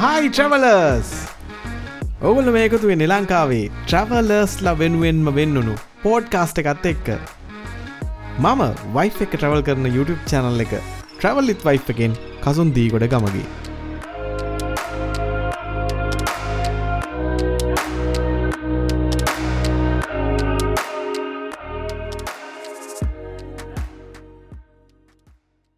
Hi Travelers, travellers ඔවුල මේකතුවේ නිලංකාවේ ට්‍රවලර්ස්ලා වෙනුවෙන්ම වෙන්නුණු පෝඩ්කාස්ට එකත් එක්ක. මම වයිෆ එක ට්‍රවල් කරන YouTube චැනල් එක ට්‍රවල්ලිත් වයි් එකෙන් කසුන් දීගොඩ ගමගේ.